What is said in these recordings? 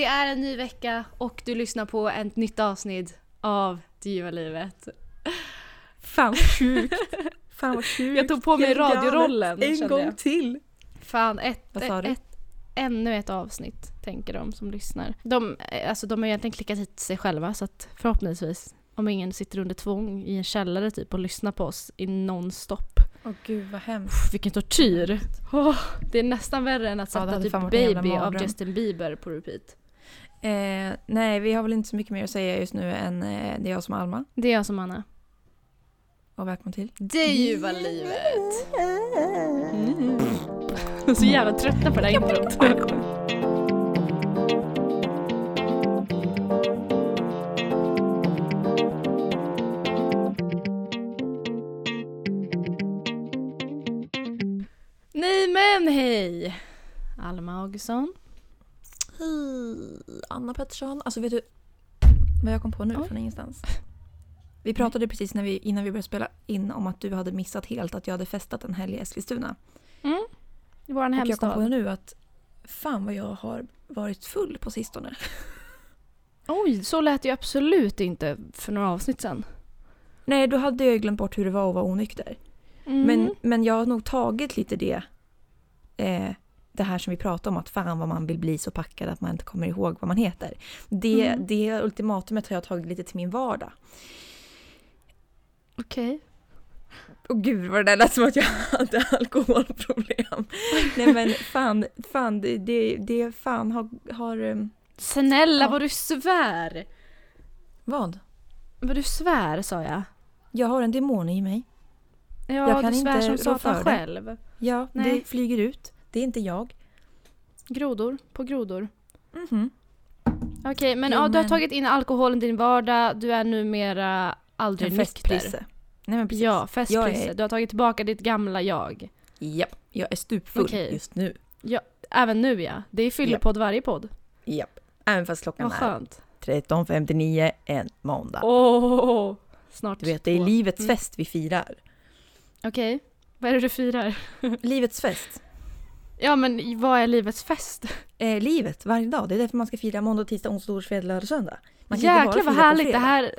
Det är en ny vecka och du lyssnar på ett nytt avsnitt av Det ljuva livet. Fan vad sjukt. Fan vad sjukt. Jag tog på mig radiorollen, En gång jag. till. Fan, ett, du? ett, ännu ett avsnitt tänker de som lyssnar. De, alltså, de har egentligen klickat hit sig själva så att förhoppningsvis om ingen sitter under tvång i en källare typ och lyssnar på oss i nonstop. Åh gud vad hemskt. Pff, vilken tortyr! Åh, det är nästan värre än att Ja, sätta hade typ Baby av. Justin Bieber på repeat. Eh, nej, vi har väl inte så mycket mer att säga just nu än eh, det är jag som Alma. Det är jag som Anna. Och välkommen till. Det ljuva livet! Jag är så jävla trötta på det här introt. Nej men hej! Alma Augustsson. Hej, Anna Pettersson. Alltså vet du vad jag kom på nu Oj. från ingenstans? Vi pratade precis när vi, innan vi började spela in om att du hade missat helt att jag hade festat en helg i Eskilstuna. Mm. Våran Och jag kom på hemstad. nu att fan vad jag har varit full på sistone. Oj, så lät ju absolut inte för några avsnitt sen. Nej, då hade jag glömt bort hur det var att vara onykter. Mm. Men, men jag har nog tagit lite det, eh, det här som vi pratade om, att fan vad man vill bli så packad att man inte kommer ihåg vad man heter. Det, Mm. det ultimatumet har jag tagit lite till min vardag. Okej. Åh gud vad det där lät som att jag hade alkoholproblem. Nej men fan, fan det, det, det fan har, har... ehm, Snälla Ja. vad du svär! Vad? Vad du svär sa jag. Jag har en demon i mig. Ja, Jag kan du svär inte som satan för det. själv. Ja, Nej. det flyger ut. Det är inte jag. Grodor på grodor. Mhm. Okej, men Jo, ja, du har men- tagit in alkoholen i din vardag. Du är numera aldrig nykter. Nej men precis. Ja, festprisse. Är- Du har tagit tillbaka ditt gamla jag. Japp, jag är stupfull Okej. just nu. Även nu ja. Det är fyllepodd varje podd. Japp. Även fast klockan Vad är skönt. 13.59 en måndag. Åh! snart Du vet, det är livets Mm. fest vi firar. Okej. Vad är det du firar? Livets fest. Ja, men vad är livets fest? Eh, livet, varje dag. Det är därför man ska fira måndag, tisdag, onsdag, torsdag, fredag, lördag, söndag. Man Jäklar vad härligt. Det här,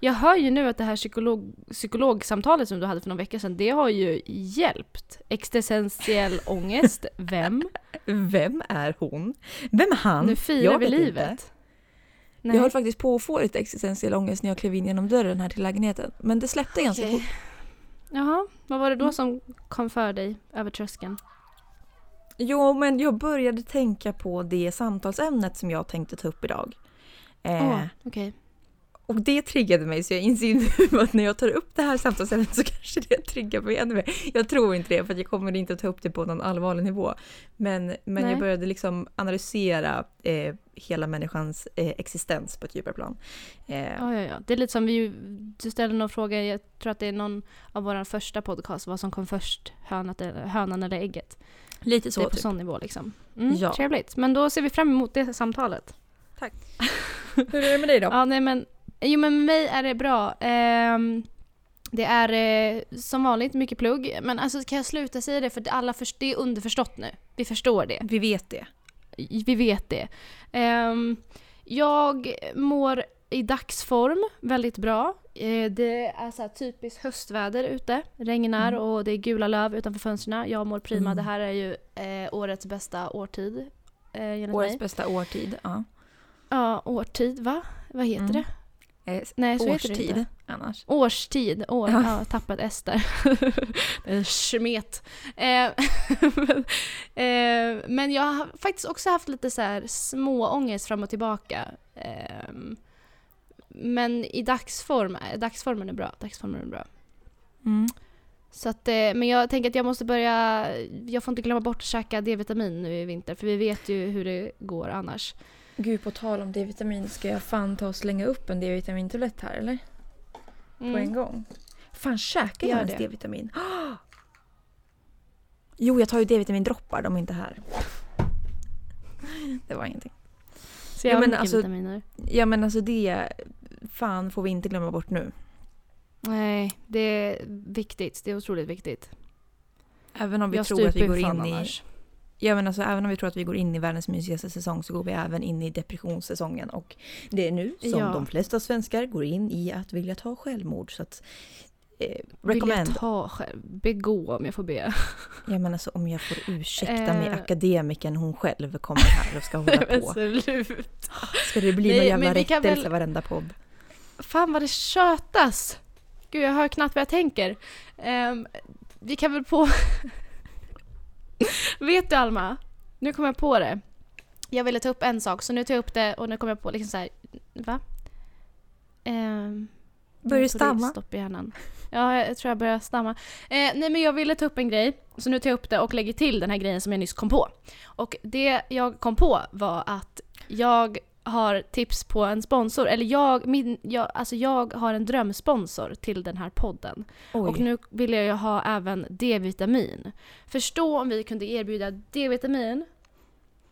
jag hör ju nu att det här psykolog, psykologsamtalet som du hade för några veckor sedan, det har ju hjälpt. Existentiell ångest, vem? Vem är hon? Vem är han? nu firar Jag vi inte. livet. Jag höll faktiskt på att få lite existentiell ångest när jag klev in genom dörren här till lägenheten. Men det släppte ganska Okej. fort. Jaha, vad var det då Mm. som kom för dig över tröskeln? Jo, men jag började tänka på det samtalsämnet som jag tänkte ta upp idag. Eh, Åh, okej. Och det triggade mig så jag inser nu att när jag tar upp det här samtalsämnet så kanske det triggar mig ännu mer. Jag tror inte det för jag kommer inte att ta upp det på någon allvarlig nivå. Men, men Nej. jag började liksom analysera eh, hela människans eh, existens på ett djupare plan. Eh, Ja, ja, ja. Det är lite som vi du ställde någon fråga, jag tror att det är någon av våra första podcast, vad som kom först, hönan eller ägget. Lite det så är på typ. sån nivå liksom. Mm, Ja. Trevligt. Men då ser vi fram emot det samtalet. Hur är det med dig då? Ja, nej men, jo men med mig är det bra. Ehm, det är eh, som vanligt mycket plugg, men alltså kan jag sluta säga det för det, alla först, det är underförstått nu. Vi förstår det. Vi vet det. Vi vet det. Ehm, jag mår i dagsform väldigt bra. Eh, det är så typiskt höstväder ute. Regnar Mm. och det är gula löv utanför fönstren. Jag mår prima. Mm. Det här är ju eh, årets bästa årtid. Eh, Årets mig. bästa årtid. Ja. Ja, årtid, va? Vad heter Mm. det? Eh, Nej, så heter det årstid inte. annars. Årstid, år, Ja. ja. tappat S där. En Smet. Eh, men, eh, men jag har faktiskt också haft lite så här små ångest fram och tillbaka. Eh, men i dagsform, dagsformen är bra. Dagsformen är bra. Mm. Så att, eh, men jag tänker att jag måste börja, jag får inte glömma bort att käka D-vitamin nu i vinter för vi vet ju hur det går annars. Gud, på tal om D-vitamin, ska jag fan ta och slänga upp en D-vitamintablett här eller? På en Mm. gång. Fan, käkar jag ens. D-vitamin? Jo, jag tar ju D-vitamindroppar, de är inte här. Det var ingenting. Så jag Ja, men alltså- vitaminer. Ja men alltså det, fan får vi inte glömma bort nu. Nej, det är viktigt. Det är otroligt viktigt. Även om vi jag tror att vi går in i... annars. Ja men alltså även om vi tror att vi går in i världens mysigaste säsong så går vi även in i depressionssäsongen och det är nu som Ja. de flesta svenskar går in i att vilja ta självmord så att eh, recommend. jag ta själv? Begå om jag får be. Ja men alltså om jag får ursäkta mig Eh. akademikern hon själv kommer här och ska hålla på. Ska det bli Nej, någon jävla rättelse väl- varenda podd? Fan vad det tjötas! Gud jag hör knappt vad jag tänker. Ehm, vi kan väl på... Vet du Alma? Nu kom jag på det. Jag ville ta upp en sak så nu tar jag upp det och nu kommer jag på liksom så här. Va? Um, Börjar du stamma? Stopp i hjärnan. Ja, jag tror jag börjar stamma. Eh, nej men jag ville ta upp en grej, så nu tar jag upp det och lägger till den här grejen som jag nyss kom på. Och det jag kom på var att jag har tips på en sponsor, eller jag, min, jag, alltså jag har en drömsponsor till den här podden. Oj. Och nu vill jag ju ha även D-vitamin. Förstå om vi kunde erbjuda D-vitamin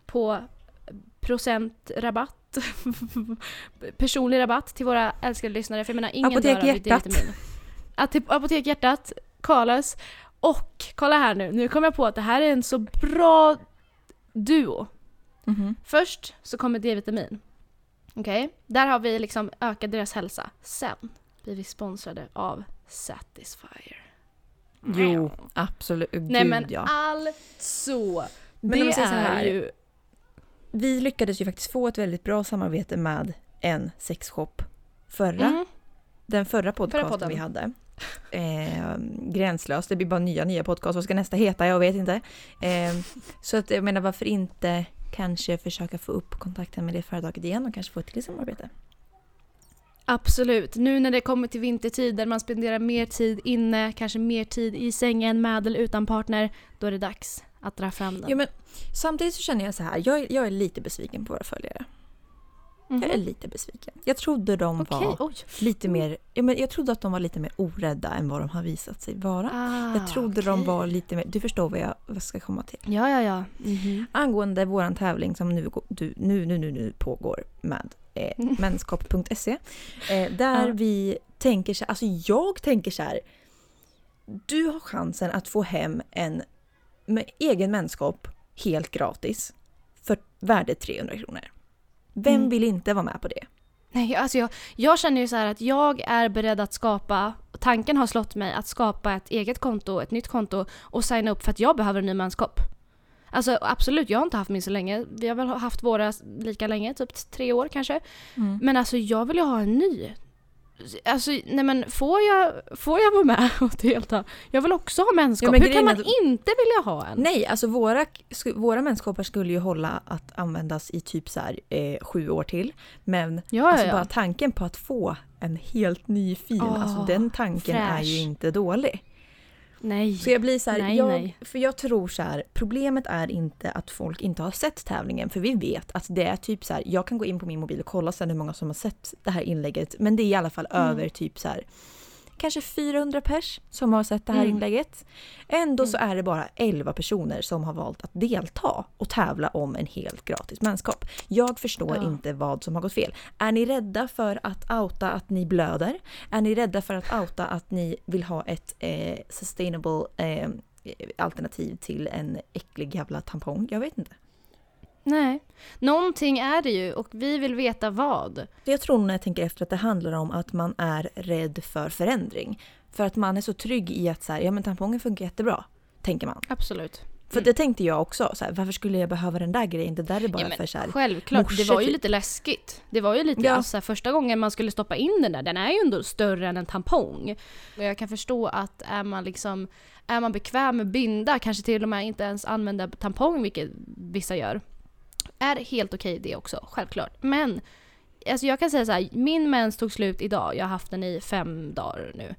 på procentrabatt, personlig rabatt till våra älskade lyssnare. För jag menar ingen Apotek dör av Hjärtat. D-vitamin. Apotek Hjärtat, Carlos och kolla här nu, nu kom jag på att det här är en så bra duo. Mhm. Först så kommer D-vitamin. Okej? Där har vi liksom ökat deras hälsa. Sen blir vi sponsrade av Satisfyer. Jo, absolut. Gud Nej men ja. alltså! Men det är ju... Vi lyckades ju faktiskt få ett väldigt bra samarbete med en sexshop förra, Mm, den förra podcasten podden. vi hade. Eh, gränslöst, det blir bara nya nya podcast. Vad ska nästa heta? Jag vet inte. Eh, så att jag menar varför inte kanske försöka få upp kontakten med det företaget igen och kanske få ett till samarbete. absolut. Nu när det kommer till vintertid där man spenderar mer tid inne, kanske mer tid i sängen med eller utan partner, då är det dags att dra fram den. Ja, men, samtidigt så känner jag så här, jag, jag är lite besviken på våra följare. Mhm. Jag är lite besviken. Jag trodde de Okej, var oj. lite mer, ja, men jag trodde att de var lite mer orädda än vad de har visat sig vara. Ah, jag trodde de okej. var lite mer, du förstår vad jag vad ska komma till. Ja, ja, ja. Mhm. Angående våran tävling som nu, nu, nu, nu, nu pågår med eh, menskopp.se. Eh, där Ja. vi tänker så alltså jag tänker så här. Du har chansen att få hem en med egen menskopp helt gratis för värde 300 kronor. Vem Mm. vill inte vara med på det? Nej, alltså jag, jag känner ju så att jag är beredd att skapa, tanken har slått mig att skapa ett eget konto, ett nytt konto och signa upp för att jag behöver en ny manskopp. Alltså absolut, jag har inte haft min så länge. Vi har väl haft våra lika länge, typ tre år kanske. Men alltså jag vill ju ha en ny. Alltså nej men får jag, får jag vara med och delta? Jag vill också ha menskopp. Ja, men Hur kan man att- inte vilja ha en? Nej, alltså våra, våra menskoppar skulle ju hålla att användas i typ så här, eh, sju år till. Men Ja, alltså ja, bara tanken på att få en helt ny fin, Åh, alltså den tanken är ju fräsch. inte dålig. Nej. Så jag blir så här, Nej, jag, nej. för jag tror så här, problemet är inte att folk inte har sett tävlingen, för vi vet att det är typ så här, jag kan gå in på min mobil och kolla sen hur många som har sett det här inlägget, men det är i alla fall Mm. över typ så här kanske 400 pers som har sett det här Mm. inlägget. Ändå så Mm. är det bara 11 personer som har valt att delta och tävla om en helt gratis menskopp. Jag förstår Ja. inte vad som har gått fel. Är ni rädda för att outa att ni blöder? Är ni rädda för att outa att ni vill ha ett eh, sustainable eh, alternativ till en äcklig jävla tampong? Jag vet inte. Nej. Någonting är det ju och vi vill veta vad. Jag tror när jag tänker efter att det handlar om att man är rädd för förändring. För att man är så trygg i att så här, ja men tampongen funkar jättebra, tänker man. Absolut. För det tänkte jag också, så här, varför skulle jag behöva den där grejen? Det där är bara Ja, men för så här, Självklart, det morsor var ju typ. lite läskigt. Det var ju lite, Ja. alltså, första gången man skulle stoppa in den där, den är ju ändå större än en tampong. Och jag kan förstå att är man liksom, är man bekväm med binda, kanske till och med inte ens använda tampong, vilket vissa gör. Är helt okej det också, självklart. Men alltså jag kan säga så här, min mens tog slut idag, jag har haft den i fem dagar nu.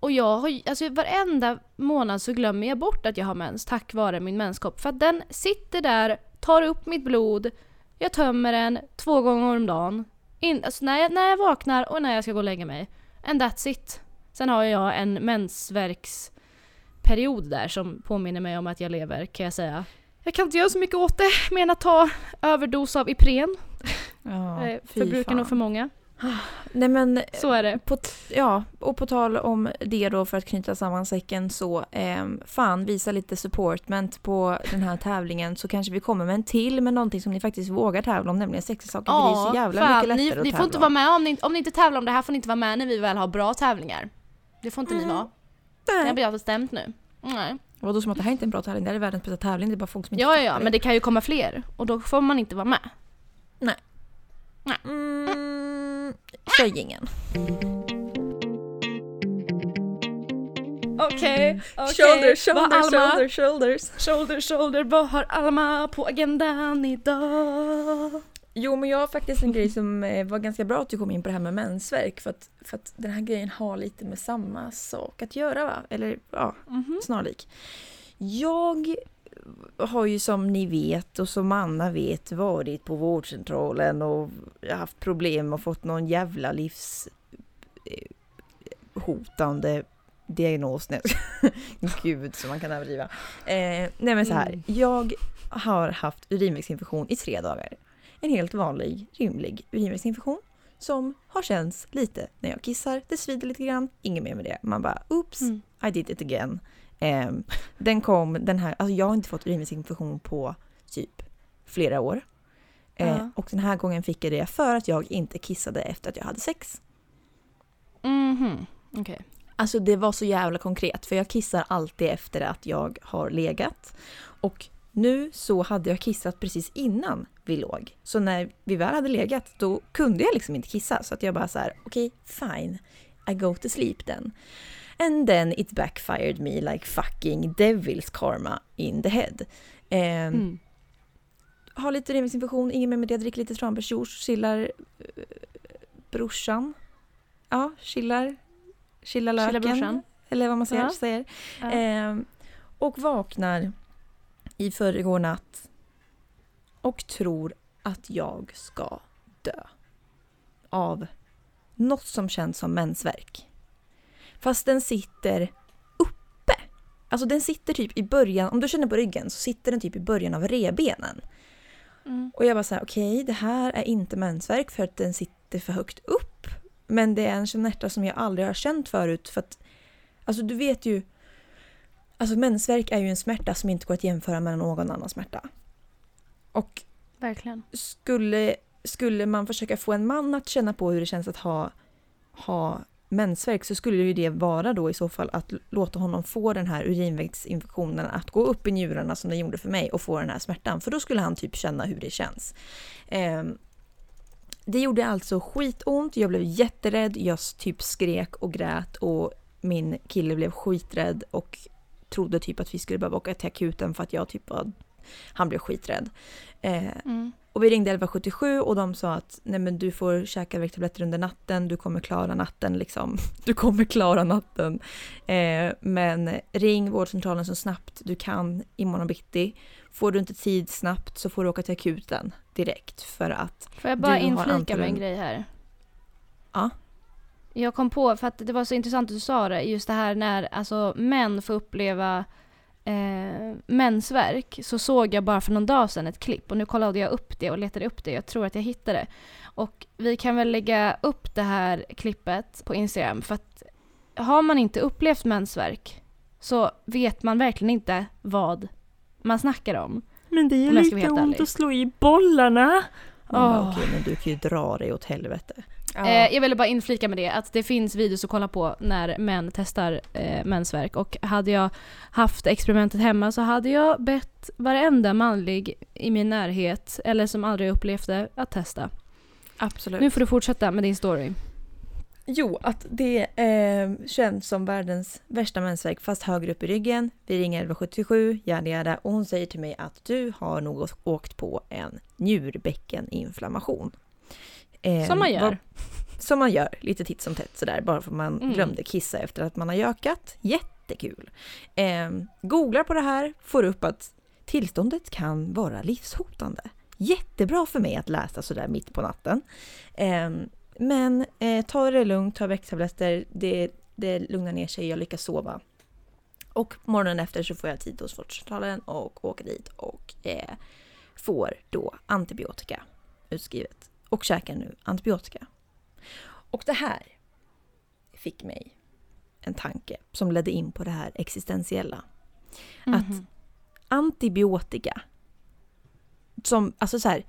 Och jag har ju- alltså varenda månad så glömmer jag bort att jag har mens tack vare min menskopp. För att den sitter där, tar upp mitt blod, jag tömmer den två gånger om dagen. In, alltså när, jag, när jag vaknar och när jag ska gå och lägga mig. And that's it. Sen har jag en mensvärksperiod där som påminner mig om att jag lever kan jag säga. Jag kan inte göra så mycket åt det mer än att ta överdos av Ipren. ja, eh, förbrukar nog för många. Nej men Så är det. På, ja, och på tal om det då för att knyta samman säcken så eh, fan visa lite supportment på den här tävlingen så kanske vi kommer med en till med någonting som ni faktiskt vågar tävla om nämligen sexleksaker för det är så jävla fan, mycket ni, lättare ni att får inte vara med om ni, om ni inte tävlar om det här får ni inte vara med när vi väl har bra tävlingar. Det får inte ni Mm. vara. Det har jag bestämt nu. Nej. Vadå som att det här inte är en bra tävling, det här är världens bästa tävling, det är bara folk som inte Ja, ja, ja, men det kan ju komma fler och då får man inte vara med. Mm, kör jingeln. Okej, Shoulder, shoulder, shoulder, shoulders. shoulder, shoulder, vad har Alma på agendan idag? Jo men jag har faktiskt en grej som eh, var ganska bra att du kom in på det här med mensvärk för att, för att den här grejen har lite med samma sak att göra va? Eller ja, Mhm. snarlik. Jag har ju som ni vet och som Anna vet varit på vårdcentralen och haft problem och fått någon jävla livs eh, diagnos. Nej, Gud, som man kan överdriva. Eh, nej men så här, Mm. jag har haft urinvägsinfektion i tre dagar. En helt vanlig, rymlig urinvägsinfektion som har känts lite när jag kissar. Det svider lite grann, inget mer med det. Man bara oops, Mm. I did it again. Ehm, den kom, den här, alltså jag har inte fått urinvägsinfektion på typ flera år. Eh, Ja. Och den här gången fick jag det för att jag inte kissade efter att jag hade sex. Mhm, okej. Alltså det var så jävla konkret för jag kissar alltid efter att jag har legat. Och nu så hade jag kissat precis innan vi låg. Så när vi väl hade legat då kunde jag liksom inte kissa. Så att jag bara så här: okej fine, I go to sleep then. And then it backfired me like fucking devil's karma in the head. Ehm, Mm. Har lite urinvägsinfektion, inget mer med det, dricker lite tranbärsjuice, chillar eh, brorsan. Ja, chillar. Chillar löken. Chilla. Eller vad man säger. Ja. säger. Ja. Ehm, och vaknar i förrgår natt och tror att jag ska dö. Av något som känns som mensvärk. Fast den sitter uppe. Alltså den sitter typ i början, om du känner på ryggen så sitter den typ i början av revbenen. Mm. Och jag bara såhär, okej det här är inte mensvärk för att den sitter för högt upp. Men det är en smärta som jag aldrig har känt förut för att, alltså du vet ju, alltså mensvärk är ju en smärta som inte går att jämföra med någon annan smärta. Och Verkligen. skulle, skulle man försöka få en man att känna på hur det känns att ha, ha mensvärk så skulle ju det vara då i så fall att låta honom få den här urinvägsinfektionen att gå upp i njurarna som den gjorde för mig och få den här smärtan. För då skulle han typ känna hur det känns. Ehm, det gjorde alltså skitont, jag blev jätterädd, jag typ skrek och grät och min kille blev skiträdd och trodde typ att vi skulle behöva åka till akuten för att jag typ var, han blev skiträdd. Eh, Mm. och vi ringde 1177 och de sa att nej men du får käka värktabletter under natten, du kommer klara natten liksom. Du kommer klara natten. Eh, men ring vårdcentralen så snabbt du kan imorgon bitti. Får du inte tid snabbt så får du åka till akuten direkt för att Får jag bara inflika med en grej här? Ja. Jag kom på, för att det var så intressant att du sa det, just det här när alltså, män får uppleva eh, mensvärk så såg jag bara för någon dag sedan ett klipp och nu kollade jag upp det och letade upp det. Jag tror att jag hittade det. Och vi kan väl lägga upp det här klippet på Instagram för att har man inte upplevt mensvärk så vet man verkligen inte vad man snackar om. Men det ska vara helt ärlig. slå i bollarna. Åh. Okej men du kan ju dra dig åt helvete. Eh, jag ville bara inflika med det att det finns videos att kolla på när män testar eh, mensvärk och hade jag haft experimentet hemma så hade jag bett varenda manlig i min närhet eller som aldrig upplevt det att testa. Absolut. Nu får du fortsätta med din story. Jo, att det eh, känns som världens värsta mensvärk fast högre upp i ryggen. Vi ringer 1177, yada yada, och hon säger till mig att du har nog åkt på en njurbäckeninflammation. Eh, Som man gör. vad- som man gör, lite titt som tätt sådär, bara för att man Mm. glömde kissa efter att man har gökat. Jättekul! Eh, googlar på det här, får upp att tillståndet kan vara livshotande. Jättebra för mig att läsa sådär mitt på natten. Eh, men eh, ta det lugnt, ta värktabletter, det, det lugnar ner sig, jag lyckas sova. Och morgonen efter så får jag tid hos vårdcentralen och åker dit och eh, får då antibiotika utskrivet. Och käkar nu antibiotika. Och det här fick mig en tanke som ledde in på det här existentiella. Att Mhm. antibiotika, som, alltså så här,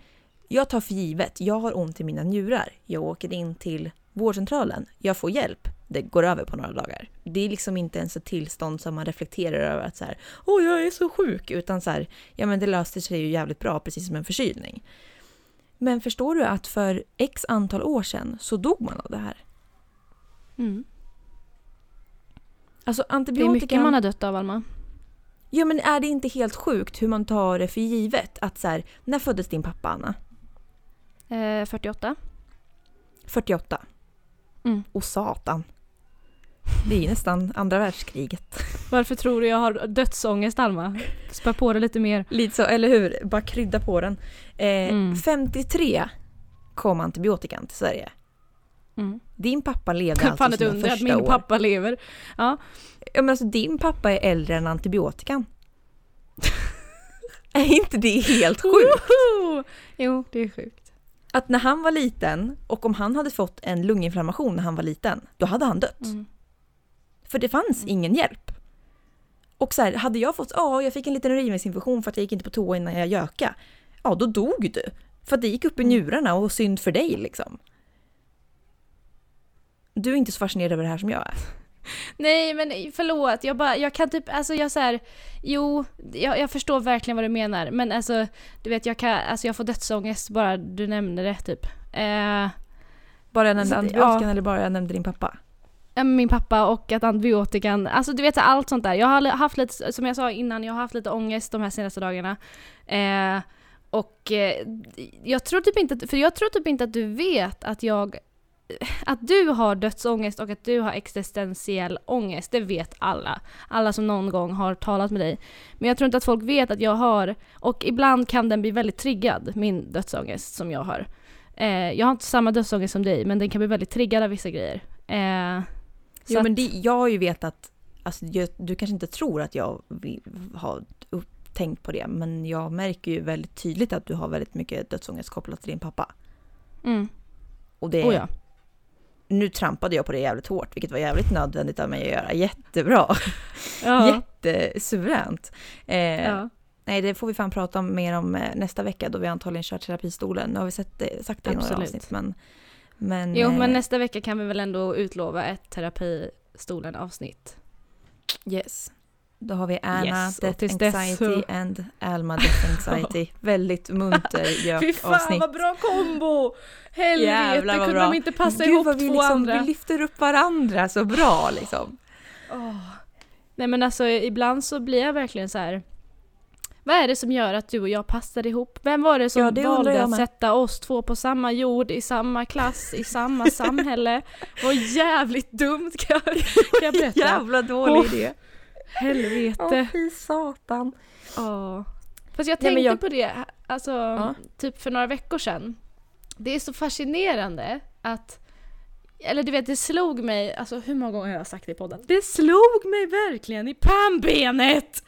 jag tar för givet, jag har ont i mina njurar, jag åker in till vårdcentralen, jag får hjälp, det går över på några dagar. Det är liksom inte ens ett tillstånd som man reflekterar över att så här, åh jag är så sjuk, utan så här, ja men det löste sig ju jävligt bra, precis som en förkylning. Men förstår du att för x antal år sedan så dog man av det här? Mm. Alltså Det är antibiotika... mycket man har dött av Alma. Ja men är det inte helt sjukt hur man tar det för givet? Att så här, när föddes din pappa Anna? Eh, 48. 48. Mm. Och satan. Det är ju nästan andra världskriget. Varför tror du jag har dödsångest Alma? Spä på det lite mer. Lite så, eller hur? Bara krydda på den. Eh, Mm. 53 kom antibiotikan till Sverige. Mm. Din pappa levde Fan alltså ett sina under att min år. pappa lever. Ja. Ja, men alltså, din pappa är äldre än antibiotikan. är inte det helt sjukt? Woho! Jo, det är sjukt. Att när han var liten och om han hade fått en lunginflammation när han var liten, då hade han dött. Mm. För det fanns ingen hjälp. Och så här, hade jag fått, ja jag fick en liten urinvägsinfektion för att jag gick inte på toa innan jag göka. Ja då dog du. För att det gick upp i Mm. njurarna och synd för dig liksom. Du är inte så fascinerad över det här som jag är. Nej men förlåt, jag bara, jag kan typ, alltså jag så här, jo, jag, jag förstår verkligen vad du menar men alltså, du vet jag kan, alltså jag får dödsångest bara du nämner det typ. Eh, Bara jag nämnde antibiotikan ja. eller bara jag nämnde din pappa? Eh, min pappa och att antibiotikan, alltså du vet så allt sånt där. Jag har haft lite, som jag sa innan, jag har haft lite ångest de här senaste dagarna. Eh, och eh, jag tror typ inte, att- för jag tror typ inte att du vet att jag, att du har dödsångest och att du har existentiell ångest, det vet alla. Alla som någon gång har talat med dig. Men jag tror inte att folk vet att jag har, och ibland kan den bli väldigt triggad, min dödsångest som jag har. Eh, jag har inte samma dödsångest som dig, men den kan bli väldigt triggad av vissa grejer. Eh, Jo att- men det, jag har ju vetat, alltså, jag, du kanske inte tror att jag har tänkt på det, men jag märker ju väldigt tydligt att du har väldigt mycket dödsångest kopplat till din pappa. Mm. Och det, Oh ja. Nu trampade jag på det jävligt hårt, vilket var jävligt nödvändigt av mig att göra. Jättebra! Ja. Jättesuveränt! Eh, ja. Nej, det får vi fan prata om mer om eh, nästa vecka då vi antagligen kör terapistolen. Nu har vi sett det, sagt det i några avsnitt, men... men Jo, eh, men nästa vecka kan vi väl ändå utlova ett terapistolen avsnitt. Yes. Då har vi Anna, Yes, Death Anxiety så- and Alma Death Anxiety. Väldigt munter Fy fan gök-avsnitt. vad bra kombo! Helvete, Jävlar kunde bra. de inte passa Gud ihop vad vi, två liksom, andra? vi lyfter upp varandra så bra liksom. Åh. Nej men alltså ibland så blir jag verkligen så här. Vad är det som gör att du och jag passar ihop? Vem var det som Ja, det valde att sätta oss två på samma jord, i samma klass, i samma samhälle? Vad jävligt dumt kan jag, kan jag berätta. Jävla dålig Åh, idé. Helvete. Åh fy satan. Ja. Fast jag Nej, tänkte men jag- på det, alltså Ja. typ för några veckor sedan. Det är så fascinerande att eller du vet, det slog mig, alltså hur många gånger har jag sagt det i podden? Det slog mig verkligen i pannbenet!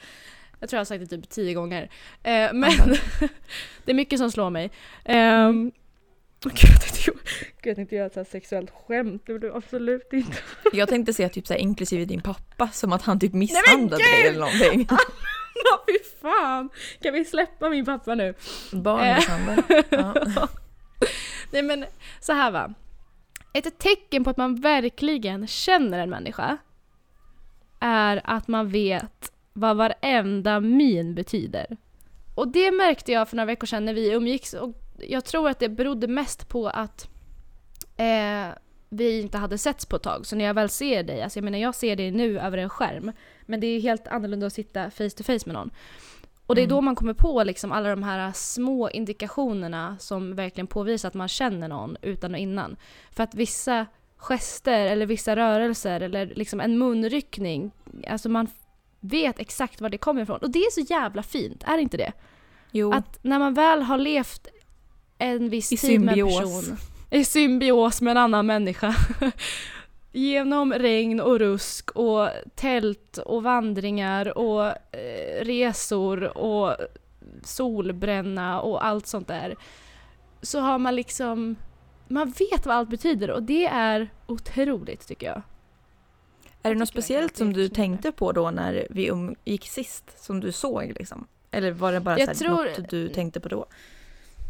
Jag tror jag har sagt det typ tio gånger. Eh, men det är mycket som slår mig. Um, Gud, jag tänkte, gud, jag tänkte göra ett så här sexuellt skämt, det jag absolut inte. Jag tänkte säga typ så här, inklusive din pappa, som att han typ misshandlade dig eller någonting. Ja, fy fan! Kan vi släppa min pappa nu? Barnmisshandel. Ja. Nej men så här va. Ett tecken på att man verkligen känner en människa är att man vet vad varenda min betyder. Och det märkte jag för några veckor sedan när vi umgicks och jag tror att det berodde mest på att eh, vi inte hade setts på ett tag. Så när jag väl ser dig, alltså jag menar jag ser dig nu över en skärm, men det är helt annorlunda att sitta face to face med någon. Och det är Mm. då man kommer på liksom alla de här små indikationerna som verkligen påvisar att man känner någon utan och innan. För att vissa gester eller vissa rörelser eller liksom en munryckning, alltså man vet exakt var det kommer ifrån. Och det är så jävla fint, är det inte det? Jo. Att när man väl har levt en viss I tid med en symbios. person, i symbios med en annan människa, genom regn och rusk och tält och vandringar och eh, resor och solbränna och allt sånt där, så har man liksom man vet vad allt betyder och det är otroligt tycker jag. Är det något speciellt som du tänkte på då när vi umgick sist? Som du såg liksom? Eller var det bara Jag så tror- något du tänkte på då?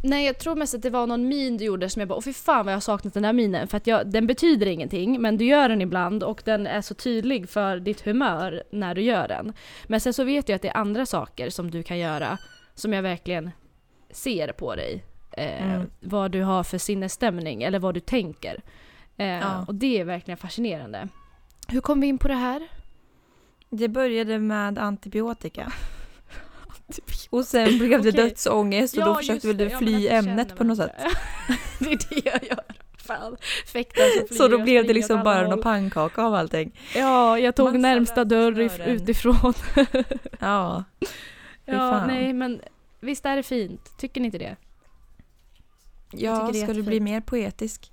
Nej jag tror mest att det var någon min du gjorde som jag bara åh fy fan vad jag har saknat den där minen för att jag, den betyder ingenting men du gör den ibland och den är så tydlig för ditt humör när du gör den. Men sen så vet jag att det är andra saker som du kan göra som jag verkligen ser på dig. Eh, Mm. Vad du har för sinnesstämning eller vad du tänker. Eh, Ja. Och det är verkligen fascinerande. Hur kom vi in på det här? Det började med antibiotika. Och sen blev det Okej. dödsångest och då försökte väl du det. fly Ja, men du ämnet på något sätt. det är det jag gör. Fan. Och flyr Så då och blev det springer liksom åt bara alla någon håll. pannkaka av allting. Ja, jag tog Massa närmsta dörr if- utifrån. Ja. Fy ja, fan. nej men visst är det fint? Tycker ni inte det? Ja, tycker det är ska du bli jättefint. mer poetisk?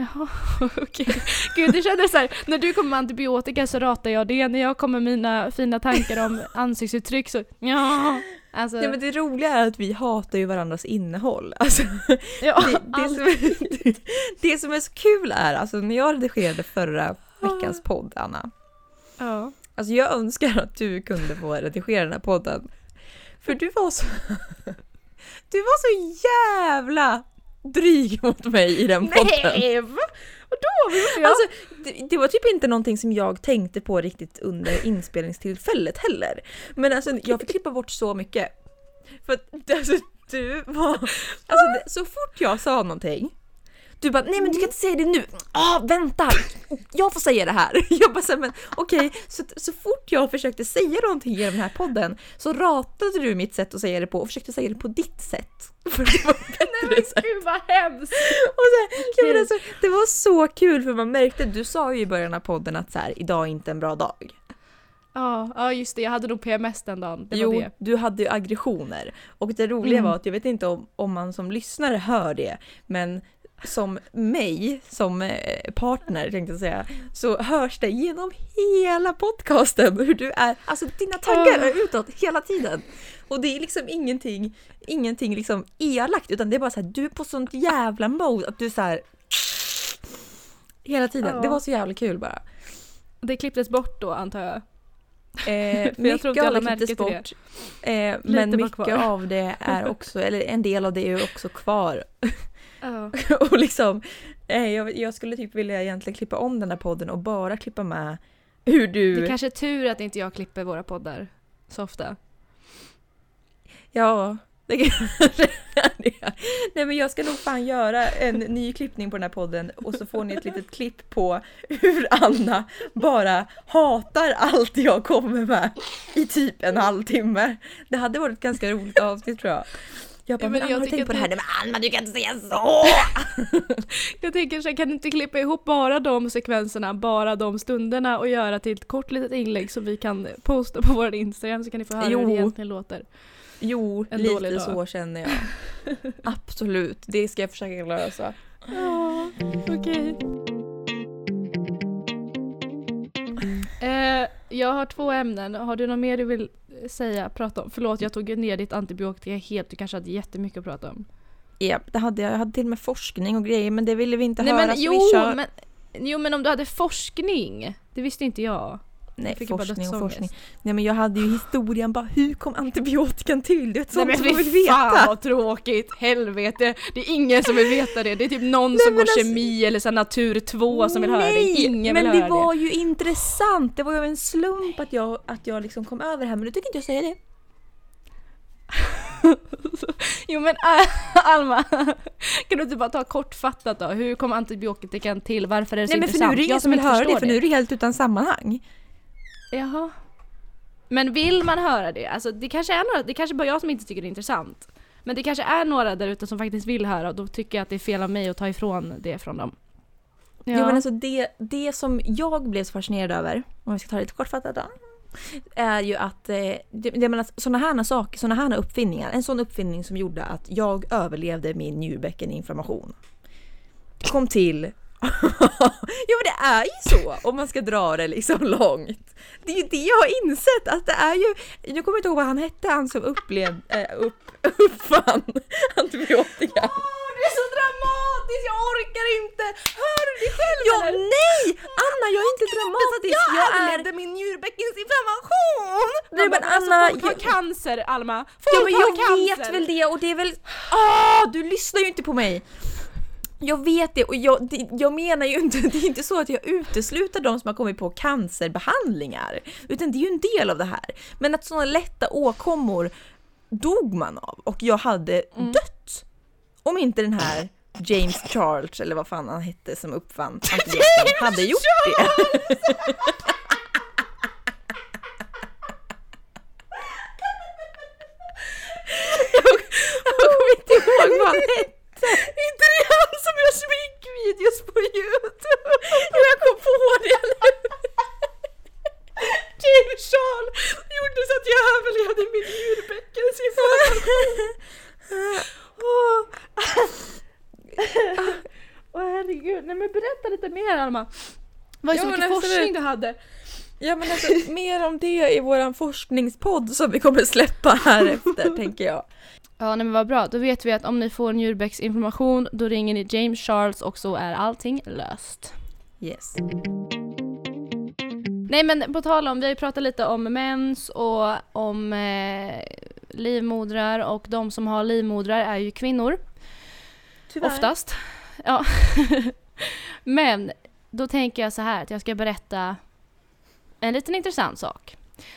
Jaha, okej. Gud, det kändes så här, när du kommer med antibiotika så ratar jag det, när jag kommer med mina fina tankar om ansiktsuttryck så ja. Alltså, Ja men det roliga är att vi hatar ju varandras innehåll. Alltså, ja, det, det, som är, det som är så kul är, alltså när jag redigerade förra veckans podd, Anna. ja. Alltså jag önskar att du kunde få redigera den här podden. För du var så... Du var så jävla dryg mot mig i den podden. Nej! va? Vadå? Vad Alltså, det, det var typ inte någonting som jag tänkte på riktigt under inspelningstillfället heller. Men alltså jag fick klippa bort så mycket. För att alltså, du var... Alltså så fort jag sa någonting du bara, nej men du kan inte säga det nu. Ah, vänta! Jag får säga det här. Jag bara, men okej, så, så fort jag försökte säga någonting i den här podden så ratade du mitt sätt att säga det på och försökte säga det på ditt sätt. För det var bättre sätt. Gud vad hemskt! Och så här, men alltså, det var så kul för man märkte, du sa ju i början av podden att så här, idag är inte en bra dag. Ja, ja just det, jag hade nog PMS den dagen. Det jo, det. du hade ju aggressioner. Och det roliga Mm. var att jag vet inte om, om man som lyssnare hör det, men som mig, som eh, partner tänkte jag säga, så hörs det genom hela podcasten hur du är, alltså dina tankar Ah. är utåt hela tiden. Och det är liksom ingenting, ingenting liksom elakt, utan det är bara så här, du är på sånt jävla mode att du så här hela tiden. Ja. Det var så jävla kul bara. Det klipptes bort då antar jag. Eh, jag mycket inte av det klipptes bort. Eh, men mycket av det är också, eller en del av det är också kvar. Ja. och liksom, eh, jag, jag skulle typ vilja egentligen klippa om den här podden och bara klippa med hur du... Det kanske är tur att inte jag klipper våra poddar så ofta. Ja, det kanske är. Nej men jag ska nog fan göra en ny klippning på den här podden och så får ni ett litet klipp på hur Anna bara hatar allt jag kommer med i typ en halvtimme. Det hade varit ett ganska roligt avsnitt tror jag. Jag bara, Ja, men men jag har du tänkt på det här? att Nej men Anna du kan inte säga så! Jag tänker så här, kan du inte klippa ihop bara de sekvenserna, bara de stunderna och göra till ett kort litet inlägg som vi kan posta på vår Instagram så kan ni få höra hur Jo. det egentligen låter. Jo, En lite dag. så känner jag. Absolut, det ska jag försöka lösa. Ja, okej. Eh, jag har två ämnen. Har du något mer du vill säga, prata om? Förlåt, jag tog ner ditt antibiotika helt. Du kanske hade jättemycket att prata om. Ja, det hade jag. Jag hade till och med forskning och grejer men det ville vi inte Nej höra men så jo, vi kör... men, jo men om du hade forskning. Det visste inte jag. Nej, Jag forskning och forskning. Nej men jag hade ju historien bara, hur kom antibiotikan till? Du vet Nej sånt men som man vill fan veta. vad tråkigt, helvete. Det är ingen som vill veta det. Det är typ någon Nej, som går alltså- kemi eller så natur 2 som vill höra det. Nej, Ingen men vill det höra var ju intressant. Det var ju en slump att jag, att jag liksom kom över det här men du tycker inte jag säger det. Jo men äh, Alma, kan du inte bara ta kortfattat då? Hur kom antibiotikan till? Varför är det så Nej men för nu är intressant? det ingen som vill höra det för nu är det helt utan sammanhang. Jaha. Men vill man höra det? Alltså det kanske är några, det kanske bara jag som inte tycker det är intressant. Men det kanske är några där ute som faktiskt vill höra och då tycker jag att det är fel av mig att ta ifrån det från dem. Ja. Jo men alltså det, det som jag blev så fascinerad över, om vi ska ta det lite kortfattat då, är ju att eh, det, det menar, såna här saker, såna här uppfinningar, en sån uppfinning som gjorde att jag överlevde min njurбäckeninflammation kom till ja men det är ju så om man ska dra det liksom långt. Det är ju det jag har insett att det är ju, jag kommer inte ihåg vad han hette han som upplevde, äh, upp, uppfann antibiotika. Åh, det är så dramatisk, jag orkar inte! Hör du dig själv Ja, eller? nej! Anna, jag är inte dramatisk. Jag, Jag är... överlevde min njurbäckensinflammation! Nej, men alltså, Anna, folk har jag- cancer Alma! Folk Ja men har jag cancer! vet väl det och det är väl... Ah, du lyssnar ju inte på mig! Jag vet det och jag, det, jag menar ju inte, det är inte så att jag utesluter de som har kommit på cancerbehandlingar. Utan det är ju en del av det här. Men att sådana lätta åkommor dog man av och jag hade Mm. dött. Om inte den här James Charles, eller vad fan han hette som uppfann antibiotikan, hade gjort det. Jag kommer inte ihåg vad han hette. inte det han som gör sminkvideos på youtube? Jo, jag kom på det nu. James Charles gjorde så att jag överlevde min njurbäckensinflammation. Åh herregud, nej men berätta lite mer Alma. Vad är så mycket absolut. forskning du hade? Ja men alltså mer om det i våran forskningspodd som vi kommer släppa här efter tänker jag. Ja nej men vad bra, då vet vi att om ni får njurbäcksinflammation då ringer ni James Charles och så är allting löst. Yes. Nej men på tal om, vi har ju pratat lite om mens och om eh, livmodrar och de som har livmodrar är ju kvinnor. Oftast. Ja. Men då tänker jag så här att jag ska berätta en liten intressant sak.